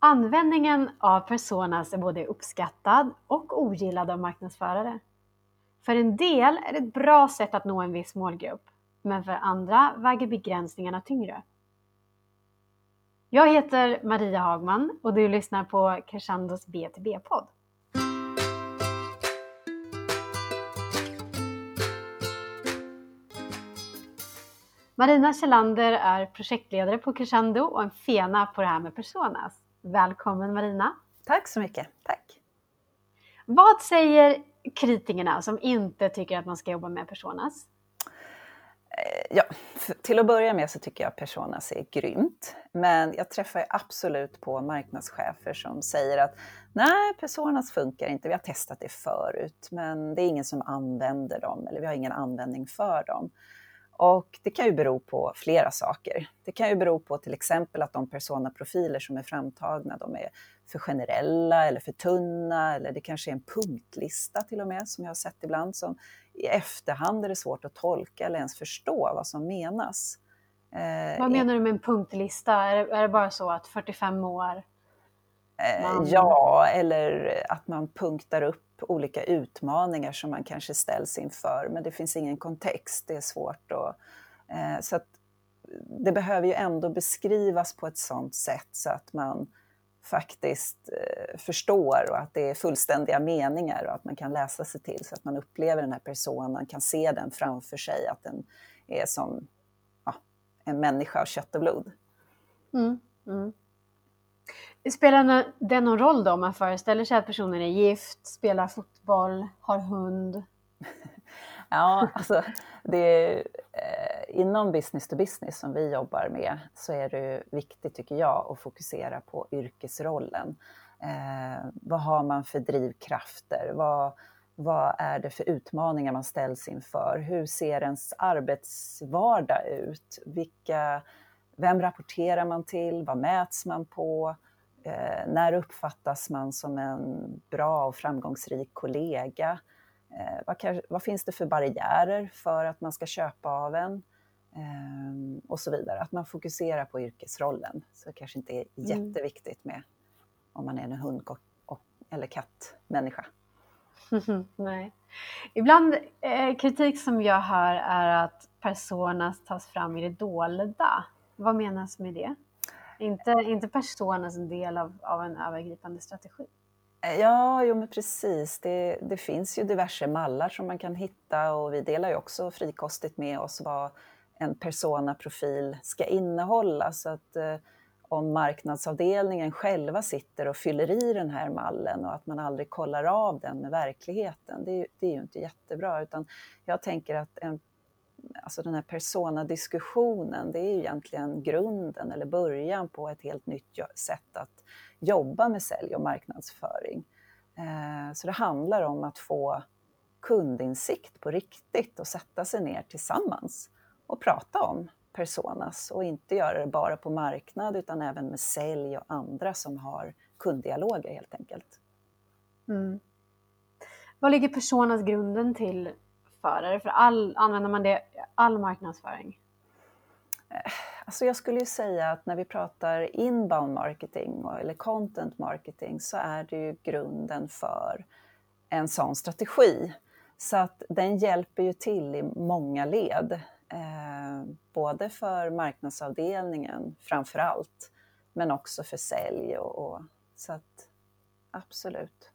Användningen av personas är både uppskattad och ogillad av marknadsförare. För en del är det ett bra sätt att nå en viss målgrupp, men för andra väger begränsningarna tyngre. Jag heter Maria Hagman och du lyssnar på Crescendos B2B-podd. Marina Kjellander är projektledare på Crescendo och en fena på det här med personas. Välkommen Marina! Tack så mycket, tack! Vad säger kritikerna som inte tycker att man ska jobba med personas? Eh, ja, till att börja med så tycker jag personas är grymt. Men jag träffar absolut på marknadschefer som säger att nej, personas funkar inte, vi har testat det förut, men det är ingen som använder dem eller vi har ingen användning för dem. Och det kan ju bero på flera saker. Det kan ju bero på till exempel att de personaprofiler som är framtagna, de är för generella eller för tunna eller det kanske är en punktlista till och med som jag har sett ibland som i efterhand är det svårt att tolka eller ens förstå vad som menas. Eh, vad menar du med en punktlista? Är det, är det bara så att 45 år? Man... Ja, eller att man punktar upp olika utmaningar som man kanske ställs inför, men det finns ingen kontext, det är svårt. Och, eh, så att det behöver ju ändå beskrivas på ett sådant sätt så att man faktiskt eh, förstår och att det är fullständiga meningar och att man kan läsa sig till så att man upplever den här personen, kan se den framför sig, att den är som ja, en människa av kött och blod. Mm, mm. Spelar det någon roll då om man föreställer sig att personen är gift, spelar fotboll, har hund? ja, alltså det, eh, inom business to business som vi jobbar med så är det viktigt tycker jag att fokusera på yrkesrollen. Eh, vad har man för drivkrafter? Vad, vad är det för utmaningar man ställs inför? Hur ser ens arbetsvardag ut? Vilka, vem rapporterar man till? Vad mäts man på? Eh, när uppfattas man som en bra och framgångsrik kollega? Eh, vad, kan, vad, finns det för barriärer för att man ska köpa av en? Eh, och så vidare. Att man fokuserar på yrkesrollen. Så det kanske inte är mm. jätteviktigt med om man är en hund och, eller kattmänniska. Nej. Ibland eh, kritik som jag hör är att personas tas fram i det dolda. Vad menas med det? Inte, inte personen som del av, av en övergripande strategi. Ja, jo men precis. Det, det, finns ju diverse mallar som man kan hitta och vi delar ju också frikostigt med oss vad en Personaprofil ska innehålla. Så att eh, om marknadsavdelningen själva sitter och fyller i den här mallen och att man aldrig kollar av den med verkligheten, det, det är ju inte jättebra. Utan jag tänker att en alltså den här personadiskussionen, det är ju egentligen grunden eller början på ett helt nytt sätt att jobba med sälj och marknadsföring. Eh, så det handlar om att få kundinsikt på riktigt och sätta sig ner tillsammans och prata om personas och inte göra det bara på marknad utan även med sälj och andra som har kunddialoger helt enkelt. Mm. Vad ligger personas grunden till marknadsförare? För all, använder man det all marknadsföring? Alltså jag skulle ju säga att när vi pratar inbound marketing eller content marketing så är det ju grunden för en sån strategi. Så att den hjälper ju till i många led. Eh, både för marknadsavdelningen framför allt, men också för sälj och, och så att absolut.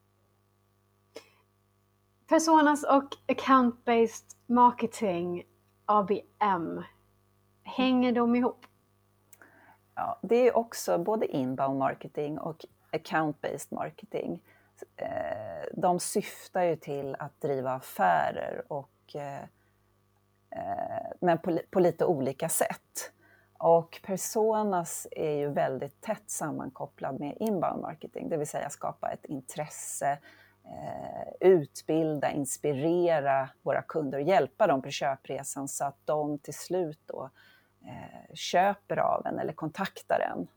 Personas och account-based marketing, ABM, hänger de ihop? Ja, det är också både inbound marketing och account-based marketing. Eh, de syftar ju till att driva affärer och eh, eh, men på, på, lite olika sätt. Och personas är ju väldigt tätt sammankopplad med inbound marketing, det vill säga skapa ett intresse, utbilda, inspirera våra kunder och hjälpa dem på köpresan så att de till slut då eh, köper av en eller kontaktar en.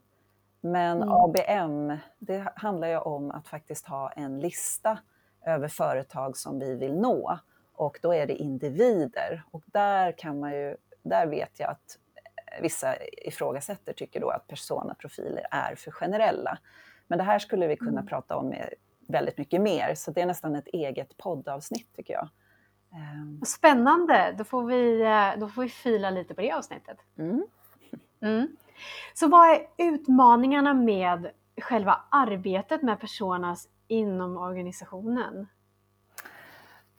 Men mm. ABM, det handlar ju om att faktiskt ha en lista över företag som vi vill nå och då är det individer och där kan man ju, där vet jag att vissa ifrågasätter tycker då att personaprofiler är för generella. Men det här skulle vi kunna Mm. prata om med väldigt mycket mer, så det är nästan ett eget poddavsnitt tycker jag. Ehm, Spännande! Då får, vi, eh, då får vi fila lite på det avsnittet. Mm. Mm. Så vad är utmaningarna med själva arbetet med personas inom organisationen?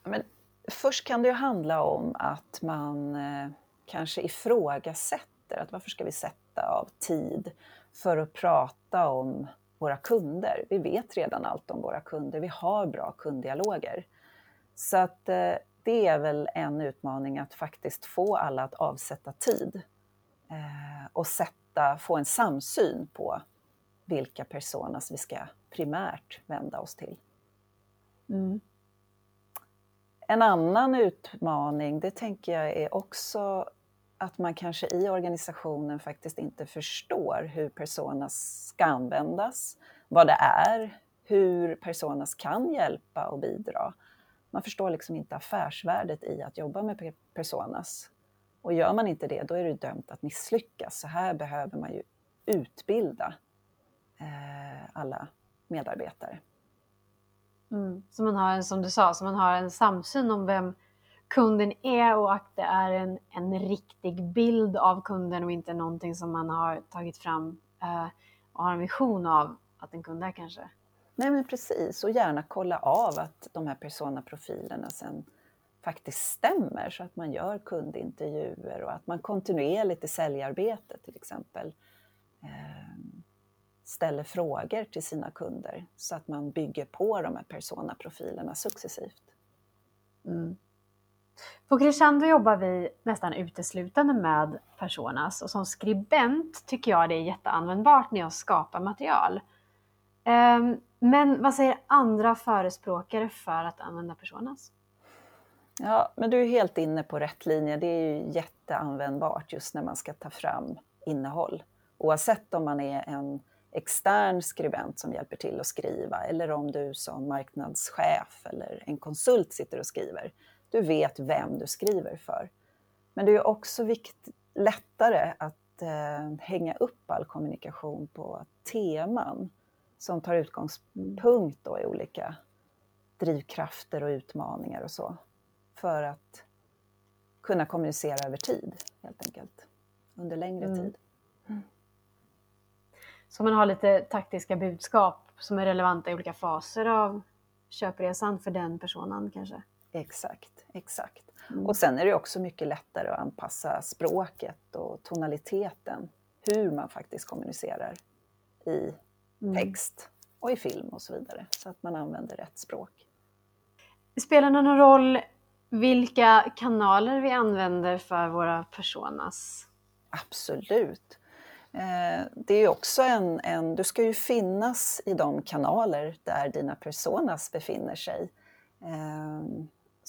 Men först kan det ju handla om att man eh, kanske ifrågasätter att varför ska vi sätta av tid för att prata om våra kunder? Vi vet redan allt om våra kunder, vi har bra kunddialoger. Så att eh, det är väl en utmaning att faktiskt få alla att avsätta tid eh, och sätta, få en samsyn på vilka personas vi ska primärt vända oss till. Mm. En annan utmaning, det tänker jag är också att man kanske i organisationen faktiskt inte förstår hur personas ska användas, vad det är, hur personas kan hjälpa och bidra. Man förstår liksom inte affärsvärdet i att jobba med personas. Och gör man inte det, då är det dömt att misslyckas. Så här behöver man ju utbilda eh, alla medarbetare. Mm. Så man har en, som du sa, så man har en samsyn om vem kunden är och att det är en, en riktig bild av kunden och inte någonting som man har tagit fram eh, och har en vision av att en kund är kanske. Nej men precis, och gärna kolla av att de här personaprofilerna sen faktiskt stämmer så att man gör kundintervjuer och att man kontinuerligt i säljarbetet till exempel eh, ställer frågor till sina kunder så att man bygger på de här personaprofilerna successivt. Mm. På Crescendo jobbar vi nästan uteslutande med personas och som skribent tycker jag det är jätteanvändbart när jag skapar material. Ehm, men vad säger andra förespråkare för att använda personas? Ja, men du är helt inne på rätt linje. Det är ju jätteanvändbart just när man ska ta fram innehåll. Oavsett om man är en extern skribent som hjälper till att skriva eller om du som marknadschef eller en konsult sitter och skriver. Du vet vem du skriver för. Men det är också vikt, lättare att eh, hänga upp all kommunikation på teman som tar utgångspunkt då i olika drivkrafter och utmaningar och så. För att kunna kommunicera över tid helt enkelt. Under längre Mm. tid. Så man har lite taktiska budskap som är relevanta i olika faser av köpresan för den personen kanske? Exakt, exakt. Mm. Och sen är det också mycket lättare att anpassa språket och tonaliteten, hur man faktiskt kommunicerar i Mm. text och i film och så vidare, så att man använder rätt språk. Spelar det någon roll vilka kanaler vi använder för våra personas? Absolut. Eh, Det är också en, en, du ska ju finnas i de kanaler där dina personas befinner sig.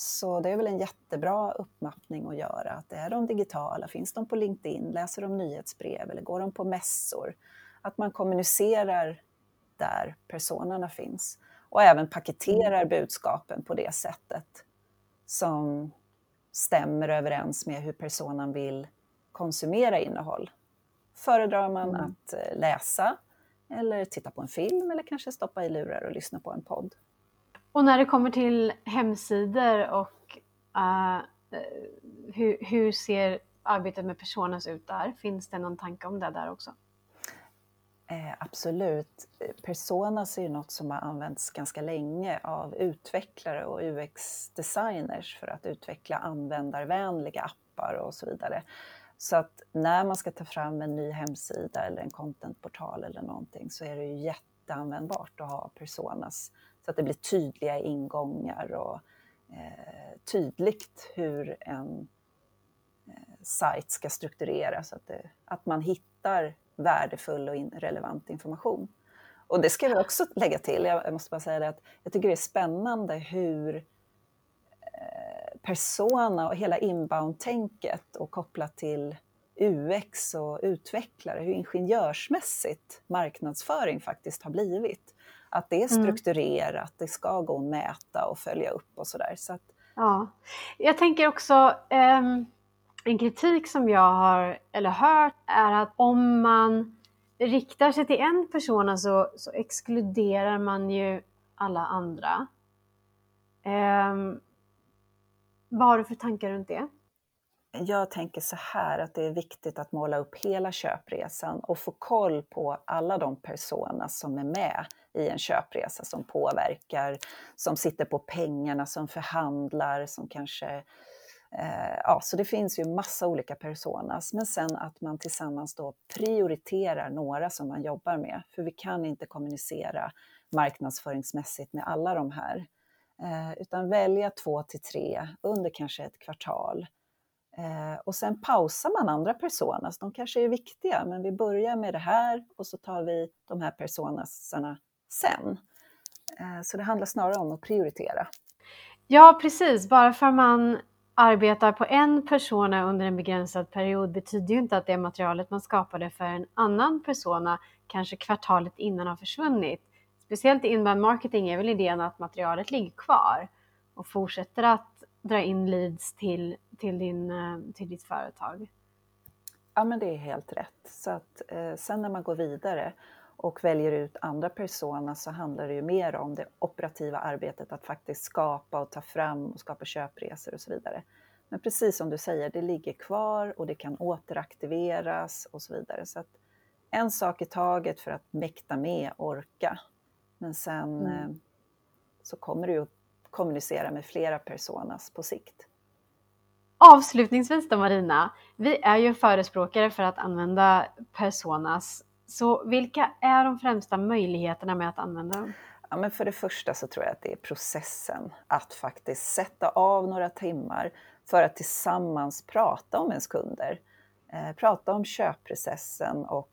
Så det är väl en jättebra uppmappning att göra, att är de digitala, finns de på LinkedIn, läser de nyhetsbrev eller går de på mässor? Att man kommunicerar där personerna finns och även paketerar budskapen på det sättet som stämmer överens med hur personen vill konsumera innehåll. Föredrar man Mm. att eh, läsa eller titta på en film eller kanske stoppa i lurar och lyssna på en podd? Och när det kommer till hemsidor och uh, hur, hur ser arbetet med personas ut där? Finns det någon tanke om det där också? Eh, absolut. Personas är ju något som har använts ganska länge av utvecklare och UX-designers för att utveckla användarvänliga appar och så vidare. Så att när man ska ta fram en ny hemsida eller en contentportal eller någonting så är det ju jätteanvändbart att ha personas så att det blir tydliga ingångar och eh, tydligt hur en eh, sajt ska struktureras, att, det, att man hittar värdefull och in, relevant information. Och det ska vi också lägga till, jag, jag måste bara säga det att jag tycker det är spännande hur eh, persona och hela inbound-tänket och kopplat till UX och utvecklare, hur ingenjörsmässigt marknadsföring faktiskt har blivit. Att det är Mm. strukturerat, det ska gå att mäta och följa upp och sådär. Så att, Ja, jag tänker också ehm, en kritik som jag har eller hört är att om man riktar sig till en persona så, så exkluderar man ju alla andra. Um, vad har du för tankar runt det? Jag tänker så här att det är viktigt att måla upp hela köpresan och få koll på alla de personer som är med i en köpresa som påverkar, som sitter på pengarna, som förhandlar, som kanske Eh, ja, så det finns ju massa olika personas, men sen att man tillsammans då prioriterar några som man jobbar med. För vi kan inte kommunicera marknadsföringsmässigt med alla de här. Eh, utan välja två till tre under kanske ett kvartal. Eh, och sen pausar man andra personas, de kanske är viktiga, men vi börjar med det här och så tar vi de här personasarna sen. Eh, så det handlar snarare om att prioritera. Ja, precis. Bara för man arbetar på en persona under en begränsad period betyder ju inte att det materialet man skapade för en annan persona kanske kvartalet innan har försvunnit. Speciellt i inbound marketing är väl idén att materialet ligger kvar och fortsätter att dra in leads till, till, din, eh, till ditt företag. Ja, men det är helt rätt. Så att eh, sen när man går vidare och väljer ut andra personer så handlar det ju mer om det operativa arbetet att faktiskt skapa och ta fram och skapa köpresor och så vidare. Men precis som du säger, det ligger kvar och det kan återaktiveras och så vidare. Så att en sak i taget för att mäkta med, orka. Men sen mm. Eh, så kommer du att kommunicera med flera personas på sikt. Avslutningsvis då Marina, vi är ju förespråkare för att använda personas så vilka är de främsta möjligheterna med att använda dem? Ja, men för det första så tror jag att det är processen, att faktiskt sätta av några timmar för att tillsammans prata om ens kunder, eh, prata om köpprocessen och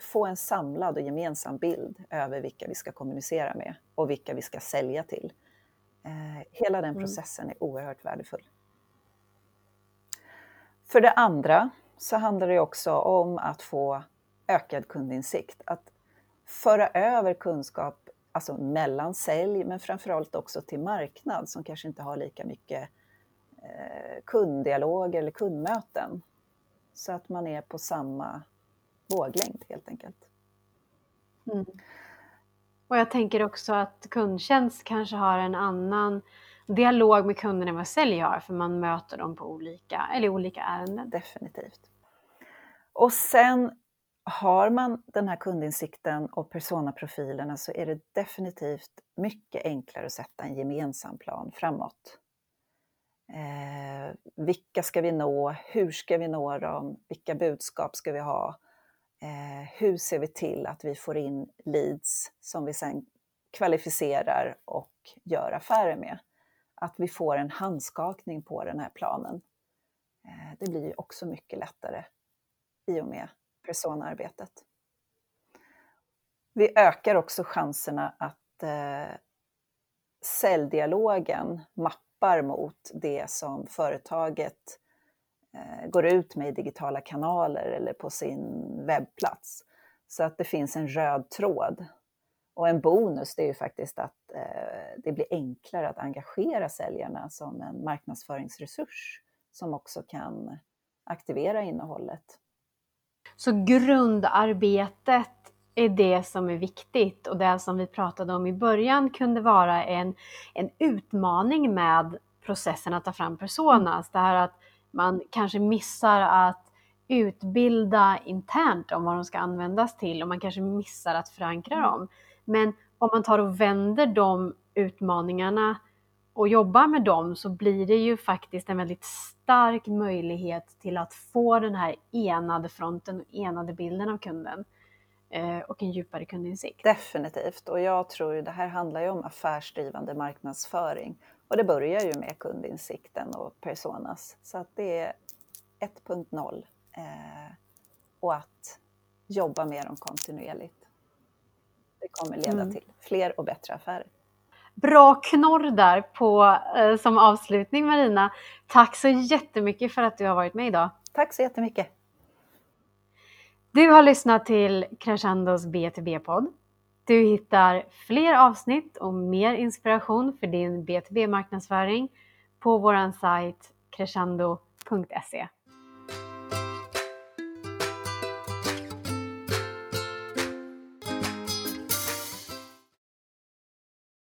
få en samlad och gemensam bild över vilka vi ska kommunicera med och vilka vi ska sälja till. Eh, hela den mm. processen är oerhört värdefull. För det andra så handlar det också om att få ökad kundinsikt. Att föra över kunskap alltså mellan sälj, men framförallt också till marknad som kanske inte har lika mycket eh, kunddialog eller kundmöten. Så att man är på samma våglängd helt enkelt. Mm. Och jag tänker också att kundtjänst kanske har en annan dialog med kunden än vad sälj har, för man möter dem på olika, eller olika ärenden. Definitivt. Och sen har man den här kundinsikten och personaprofilerna så är det definitivt mycket enklare att sätta en gemensam plan framåt. Eh, vilka ska vi nå? Hur ska vi nå dem? Vilka budskap ska vi ha? Eh, hur ser vi till att vi får in leads som vi sen kvalificerar och gör affärer med? Att vi får en handskakning på den här planen. Eh, det blir ju också mycket lättare i och med personarbetet. Vi ökar också chanserna att eh, säljdialogen mappar mot det som företaget eh, Eh, går ut med i digitala kanaler eller på sin webbplats. Så att det finns en röd tråd. Och en bonus det är ju faktiskt att eh, det blir enklare att engagera säljarna som en marknadsföringsresurs som också kan aktivera innehållet. Så grundarbetet är det som är viktigt och det som vi pratade om i början kunde vara en, en utmaning med processen att ta fram personas. Det här att man kanske missar att utbilda internt om vad de ska användas till och man kanske missar att förankra mm. dem. Men om man tar och vänder de utmaningarna och jobbar med dem så blir det ju faktiskt en väldigt stark möjlighet till att få den här enade fronten och enade bilden av kunden eh, och en djupare kundinsikt. Definitivt, och jag tror ju det här handlar ju om affärsdrivande marknadsföring och det börjar ju med kundinsikten och personas. Så att det är 1.0 eh, och att jobba med dem kontinuerligt. Det kommer leda mm. till fler och bättre affärer. Bra knorr där på, eh, som avslutning Marina. Tack så jättemycket för att du har varit med idag. Tack så jättemycket. Du har lyssnat till Crescendos B2B-podd. Du hittar fler avsnitt och mer inspiration för din B2B-marknadsföring på vår sajt crescendo.se.